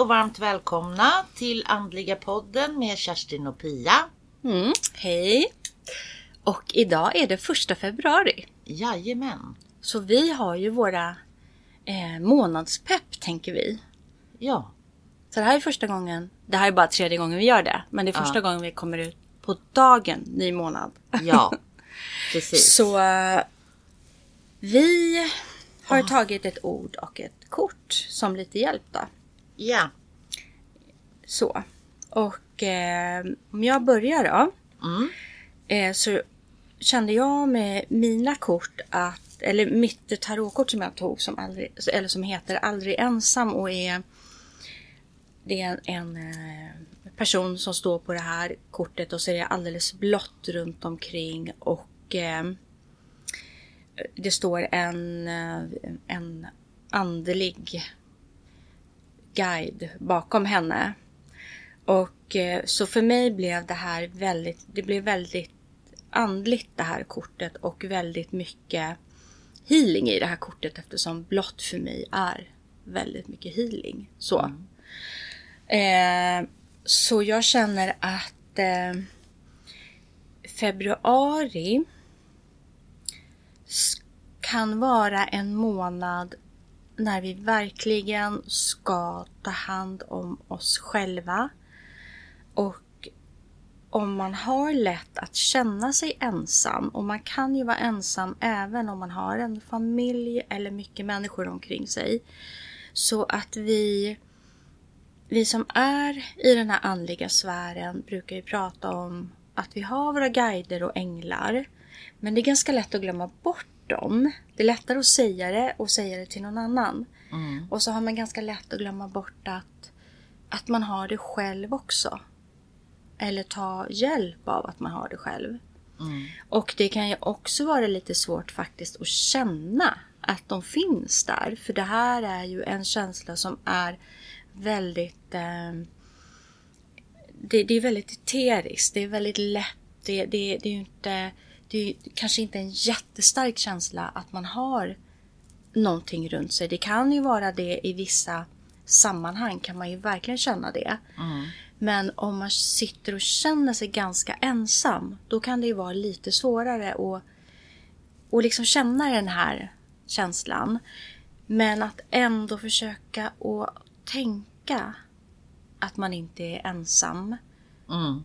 Och varmt välkomna till Andliga podden med Kerstin och Pia. Mm, hej! Och idag är det första februari. Jajamän. Så vi har ju våra eh, månadspepp tänker vi. Ja. Så det här är första gången, det här är bara tredje gången vi gör det. Men det är första Ja. gången vi kommer ut på dagen ny månad. Ja. Precis. Så eh, vi har tagit ett ord och ett kort som lite hjälp då. Ja. Så. Och eh, om jag börjar då. Mm. eh, så kände jag med mina kort att, eller mitt tarotkort som jag tog som, aldrig, eller som heter Aldrig ensam och är det är en, en eh, person som står på det här kortet och så är det alldeles blått runt omkring och eh, det står en, eh, en andlig guide bakom henne. Och eh, så för mig blev det här väldigt, det blev väldigt andligt det här kortet och väldigt mycket healing i det här kortet eftersom blått för mig är väldigt mycket healing. Så. Eh, så jag känner att eh, februari kan vara en månad när vi verkligen ska ta hand om oss själva. Och om man har lätt att känna sig ensam, och man kan ju vara ensam även om man har en familj eller mycket människor omkring sig. Så att vi, vi som är i den här andliga sfären brukar ju prata om att vi har våra guider och änglar. Men det är ganska lätt att glömma bort dem. Det är lättare att säga det och säga det till någon annan. Mm. Och så har man ganska lätt att glömma bort att, att man har det själv också. Eller ta hjälp av att man har det själv. Mm. Och det kan ju också vara lite svårt faktiskt att känna att de finns där. För det här är ju en känsla som är väldigt... Eh, det, det är väldigt eteriskt. Det är väldigt lätt. Det, det, det är ju inte... Det är kanske inte en jättestark känsla att man har någonting runt sig. Det kan ju vara det i vissa sammanhang kan man ju verkligen känna det. Mm. Men om man sitter och känner sig ganska ensam, då kan det ju vara lite svårare att, att liksom känna den här känslan. Men att ändå försöka att tänka att man inte är ensam. Mm.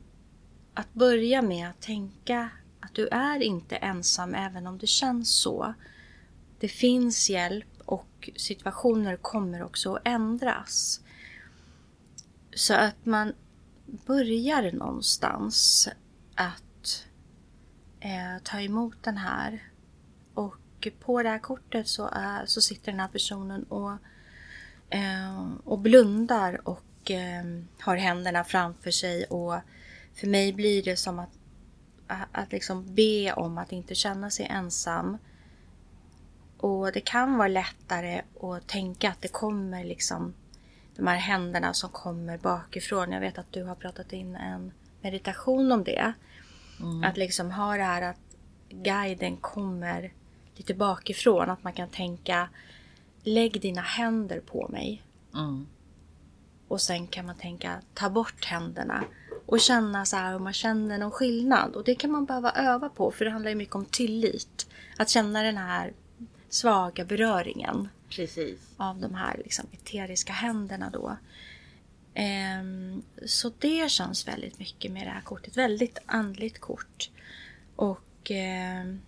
Att börja med att tänka att du är inte ensam även om det känns så. Det finns hjälp och situationer kommer också att ändras. Så att man börjar någonstans att eh, ta emot den här. Och på det här kortet så, är, så sitter den här personen och, eh, och blundar och eh, har händerna framför sig. Och för mig blir det som att, att, liksom be om att inte känna sig ensam. Och det kan vara lättare att tänka att det kommer liksom de här händerna som kommer bakifrån. Jag vet att du har pratat in en meditation om det. Att liksom ha det här att guiden kommer lite bakifrån. Att man kan tänka lägg dina händer på mig. Mm. Och sen kan man tänka ta bort händerna. Och känna så här om man känner någon skillnad. Och det kan man behöva öva på för det handlar ju mycket om tillit. Att känna den här svaga beröringen Precis. av de här liksom, eteriska händerna då. Ehm, så det känns väldigt mycket med det här kortet. Väldigt andligt kort. Och, ehm,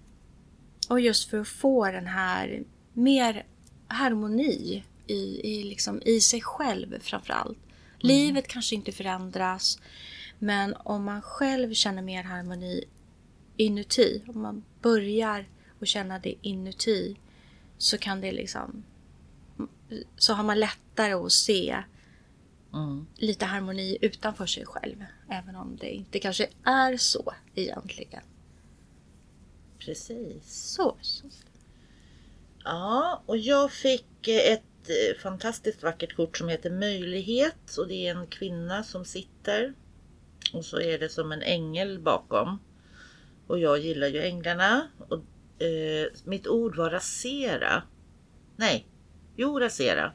och just för att få den här mer harmoni i, i, liksom, i sig själv framförallt. Livet kanske inte förändras. Men om man själv känner mer harmoni inuti. Om man börjar att känna det inuti. Så kan det liksom så har man lättare att se Mm. lite harmoni utanför sig själv. Även om det inte kanske är så egentligen. Precis. Så. Ja, och jag fick ett eh, fantastiskt vackert kort som heter Möjlighet och det är en kvinna som sitter och så är det som en ängel bakom. Och jag gillar ju änglarna. Och, eh, mitt ord var rasera. Nej, jo rasera.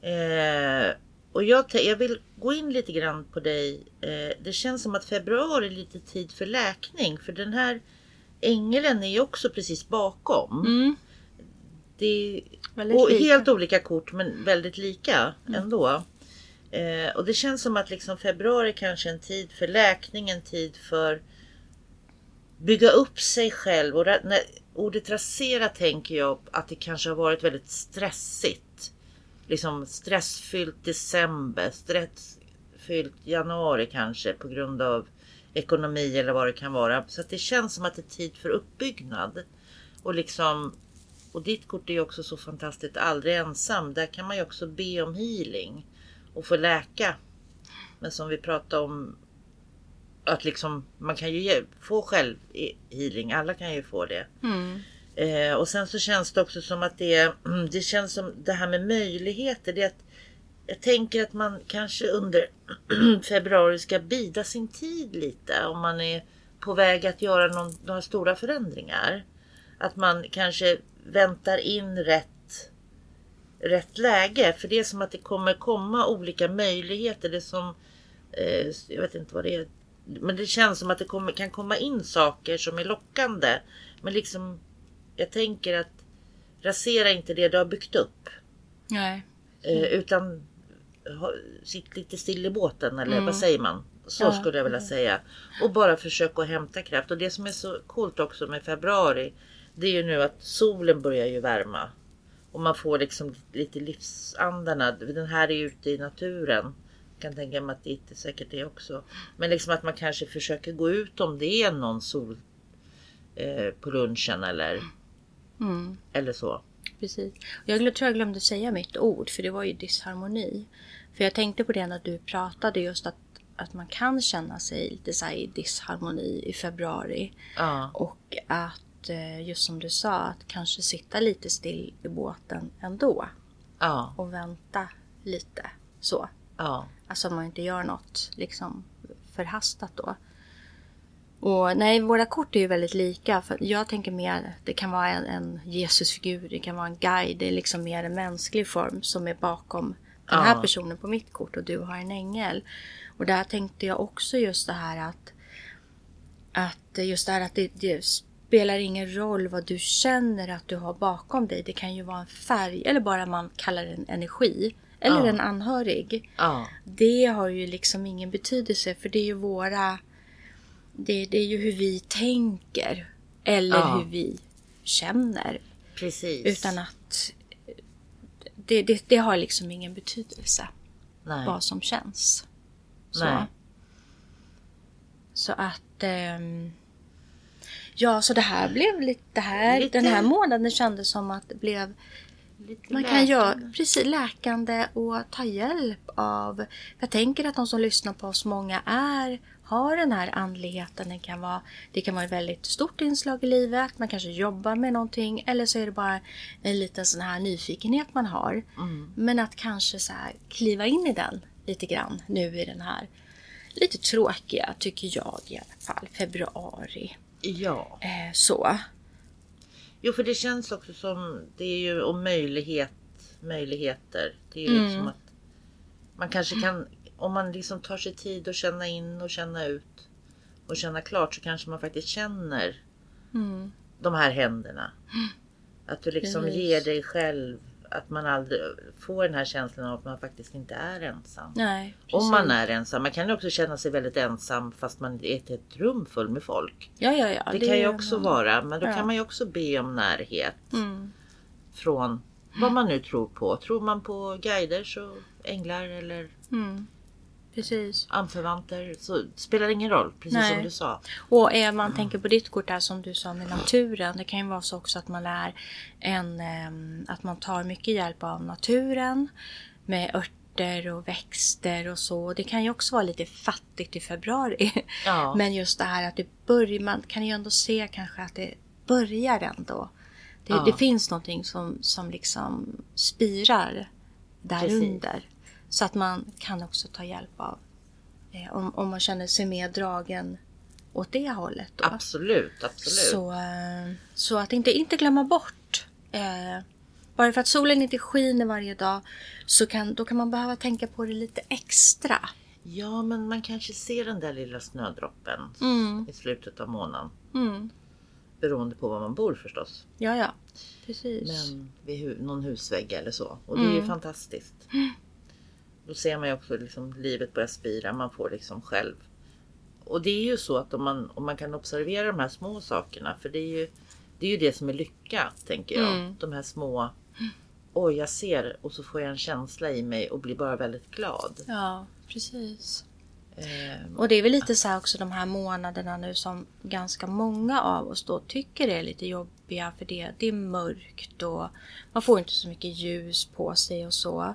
Eh, Och jag, jag vill gå in lite grann på dig. Eh, det känns som att februari är lite tid för läkning. För den här ängeln är ju också precis bakom. Mm. Det är Väldigt och lika. helt olika kort men väldigt lika ändå. Eh, och det känns som att liksom februari kanske är en tid för läkning, en tid för bygga upp sig själv. Och när ordet rasera tänker jag att det kanske har varit väldigt stressigt. Liksom stressfyllt december, stressfyllt januari kanske på grund av ekonomi eller vad det kan vara. Så att det känns som att det är tid för uppbyggnad. Och liksom och ditt kort är ju också så fantastiskt aldrig ensam. Där kan man ju också be om healing och få läka. Men som vi pratade om att liksom man kan ju få själv healing. Alla kan ju få det. Mm. Eh, och sen så känns det också som att det, det känns som det här med möjligheter. Det att, jag tänker att man kanske under februari ska bida sin tid lite om man är på väg att göra någon, några stora förändringar. Att man kanske väntar in rätt, rätt läge. För det är som att det kommer komma olika möjligheter. Det som, eh, jag vet inte vad det är. Men det känns som att det kommer, kan komma in saker som är lockande. Men liksom, jag tänker att rasera inte det du har byggt upp. Nej. Eh, utan ha, sitt lite still i båten eller Mm. vad säger man? Så Ja, skulle jag vilja säga. Och bara försöka hämta kraft. Och det som är så coolt också med februari. Det är ju nu att solen börjar ju värma. Och man får liksom lite livsandarna. Den här är ute i naturen. Jag kan tänka mig att det är säkert det också. Men liksom att man kanske försöker gå ut om det är någon sol eh, på lunchen eller, Mm. eller så. Precis. Jag tror jag glömde säga mitt ord, för det var ju disharmoni. För jag tänkte på det när du pratade just att, att man kan känna sig lite så i disharmoni i februari. Ja, Och att, eh, just som du sa, att kanske sitta lite still i båten ändå. ja, Och vänta lite. Så. ja. Alltså om man inte gör något liksom förhastat då. Och nej, våra kort är ju väldigt lika. För jag tänker mer, det kan vara en, en Jesusfigur, det kan vara en guide. Det är liksom mer en mänsklig form som är bakom den här Ja. personen på mitt kort och du har en ängel. Och där tänkte jag också just det här att, att just det här att det, det spelar ingen roll vad du känner att du har bakom dig. Det kan ju vara en färg eller bara man kallar det en energi. Eller Ja. en anhörig. ja. Det har ju liksom ingen betydelse för det är ju våra... Det, det är ju hur vi tänker. Eller Ja. hur vi känner. Precis. Utan att... Det, det, det har liksom ingen betydelse Nej. vad som känns. Så, Nej. så att... ehm, ja, så det här blev lite... Det här, Lite- Den här månaden kändes som att det blev... Lite Man kan göra läkande. precis läkande och ta hjälp av... Jag tänker att de som lyssnar på oss, många är har den här andligheten. Det kan, vara, det kan vara ett väldigt stort inslag i livet. Man kanske jobbar med någonting. Eller så är det bara en liten sån här nyfikenhet man har. Mm. Men att kanske så kliva in i den lite grann nu i den här lite tråkiga, tycker jag i alla fall, februari. Ja. Eh, så. Jo, för det känns också som det är ju om möjlighet, möjligheter. Det är ju Mm. liksom att man kanske kan, om man liksom tar sig tid att känna in och känna ut och känna klart så kanske man faktiskt känner Mm. de här händerna. Att du liksom Precis. ger dig själv att man aldrig får den här känslan av att man faktiskt inte är ensam. Nej, Om man är ensam. Man kan ju också känna sig väldigt ensam fast man är i ett rum full med folk. Ja, ja, ja. Det, kan ju också någon- vara. Men då Ja. kan man ju också be om närhet. Mm. Från vad man nu tror på. Tror man på guider så änglar eller Mm. Precis. anförvanter så spelar det ingen roll. Precis Nej. som du sa. Och är man tänker på ditt kort där som du sa med naturen. Det kan ju vara så också att man är en, ehm, att man tar mycket hjälp av naturen. Med örter och växter och så. Det kan ju också vara lite fattigt i februari. Ja. Men just det här att det börjar, man kan ju ändå se kanske att det börjar ändå. Det, Ja. det finns någonting som, som liksom spirar där Precis. under. Så att man kan också ta hjälp av eh, om, om man känner sig mer dragen åt det hållet. Då. Absolut, absolut. Så, eh, så att inte, inte glömma bort. Eh, Bara för att solen inte skiner varje dag så kan, då kan man behöva tänka på det lite extra. Ja, men man kanske ser den där lilla snödroppen Mm. i slutet av månaden. Mm. Beroende på var man bor förstås. Ja, ja. Precis. Men vid hu- någon husvägg eller så. Och det är ju Mm. fantastiskt. Då ser man ju också liksom livet börja spira. Man får liksom själv. Och det är ju så att om man, om man kan observera de här små sakerna. För det är ju det, är ju det som är lycka, tänker jag. Mm. De här små. Oj, jag ser och så får jag en känsla i mig och blir bara väldigt glad. Ja, precis. Ehm, Och det är väl lite så här också de här månaderna nu som ganska många av oss då tycker är lite jobbiga för det, det är mörkt och man får inte så mycket ljus på sig och så.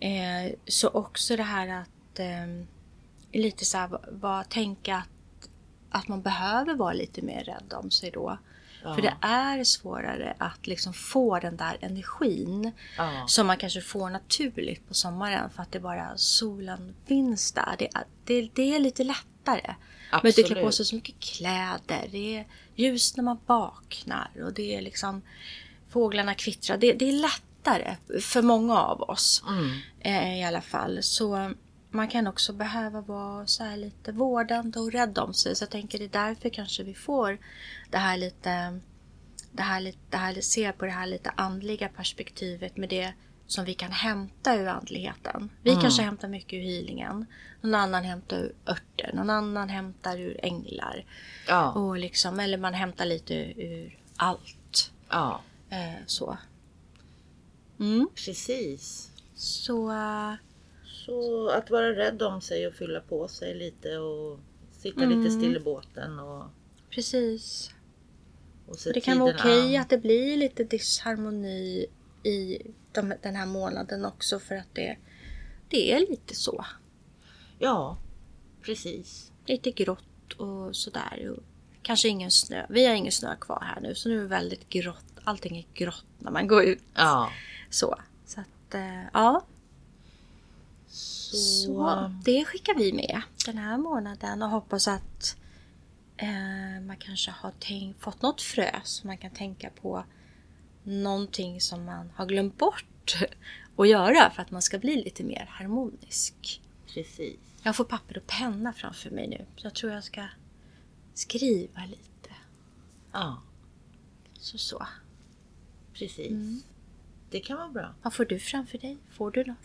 Eh, så också det här att eh, lite så här va, tänka att, att man behöver vara lite mer rädd om sig då. Ja. För det är svårare att liksom få den där energin ja, som man kanske får naturligt på sommaren för att det bara solen finns där. Det är, det, det är lite lättare. Men inte klä på Absolut. sig så mycket kläder. Det är ljus när man vaknar och det är liksom fåglarna kvittrar. Det, det är lättare för många av oss mm, eh, i alla fall. Så man kan också behöva vara så här lite vårdande och rädd om sig. Så jag tänker det är därför kanske vi får det här lite, det här, det här, ser på det här lite andliga perspektivet med det som vi kan hämta ur andligheten. Vi Mm. kanske hämtar mycket ur healingen. Någon annan hämtar ur örter. Någon annan hämtar ur änglar. ja, Och liksom, eller man hämtar lite ur allt. ja, Eh, så. Mm. precis. Så... eh, Så att vara rädd om sig och fylla på sig lite och sitta Mm. lite still i båten och, Precis. och Det kan vara okej an. att det blir lite disharmoni i de, den här månaden också för att det, det är lite så. Ja, precis. Lite grått och sådär. Och kanske ingen snö. Vi har ingen snö kvar här nu så nu är det väldigt grått. Allting är grått när man går ut. Ja. Så. Så att, eh, ja. Så, Så det skickar vi med den här månaden och hoppas att eh, man kanske har tänkt, fått något frö som man kan tänka på någonting som man har glömt bort att göra för att man ska bli lite mer harmonisk. precis. Jag får papper och penna framför mig nu så jag tror jag ska skriva lite. Ja, Så så. precis. Mm. Det kan vara bra. Vad får du framför dig? Får du något?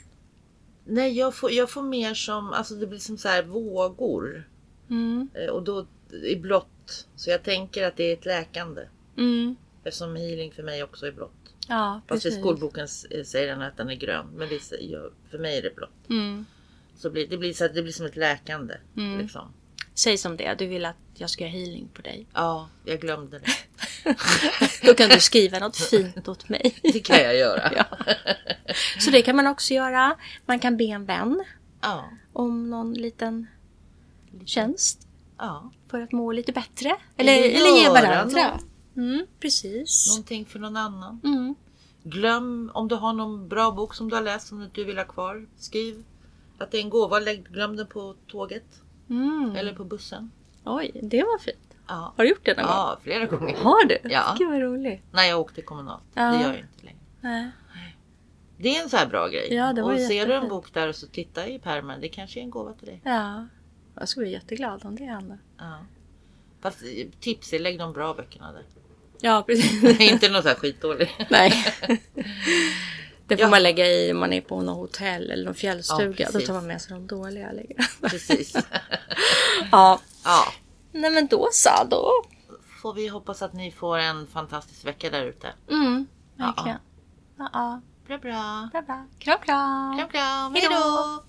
Nej, jag får, jag får mer som, alltså det blir som så här vågor. Mm. Eh, Och då i blått. Så jag tänker att det är ett läkande. Mm. Eftersom healing för mig också är blått. Ja, Fast i precis. skolboken s- säger den att den är grön. Men det, för mig är det blått. Mm. Så blir, det, blir så det blir som ett läkande. Mm. Liksom. Säg som det, du vill att jag ska göra healing på dig. Ja, jag glömde det. Då kan du skriva något fint åt mig. Det kan jag göra. Ja. Så det kan man också göra. Man kan be en vän ja. om någon liten tjänst ja. för att må lite bättre. Eller, Eller ge varandra. Mm, precis. Någonting för någon annan. Mm. Glöm om du har någon bra bok som du har läst som du vill ha kvar. Skriv att det är en gåva. Lägg, glöm den på tåget Mm. eller på bussen. Oj, det var fint. Ja, Har du gjort det någon gång? ja flera gånger. Har du? Ja. Gud vad roligt. När jag åkte kommunalt. Ja. Det gör jag inte längre. Nej. Det är en så här bra grej. Ja, det var och ser du en bok där och så titta i pärmen. Det kanske är en gåva till dig. Ja. Jag skulle bli jätteglad om det hände. Ja. Fast eh, tips är lägg de bra böckerna där. Ja, precis. inte något så här skitdåligt. Nej. Det får Ja. man lägga i om man är på något hotell eller någon fjällstuga. Ja, Då tar man med sig de dåliga. Precis. ja. Ja. Nej men då så. Då. Får vi hoppas att ni får en fantastisk vecka där ute. Mm, verkligen. Ja. ja. Bra bra. Bra bra. Kram kram. Kram kram. Hej Hej då. då.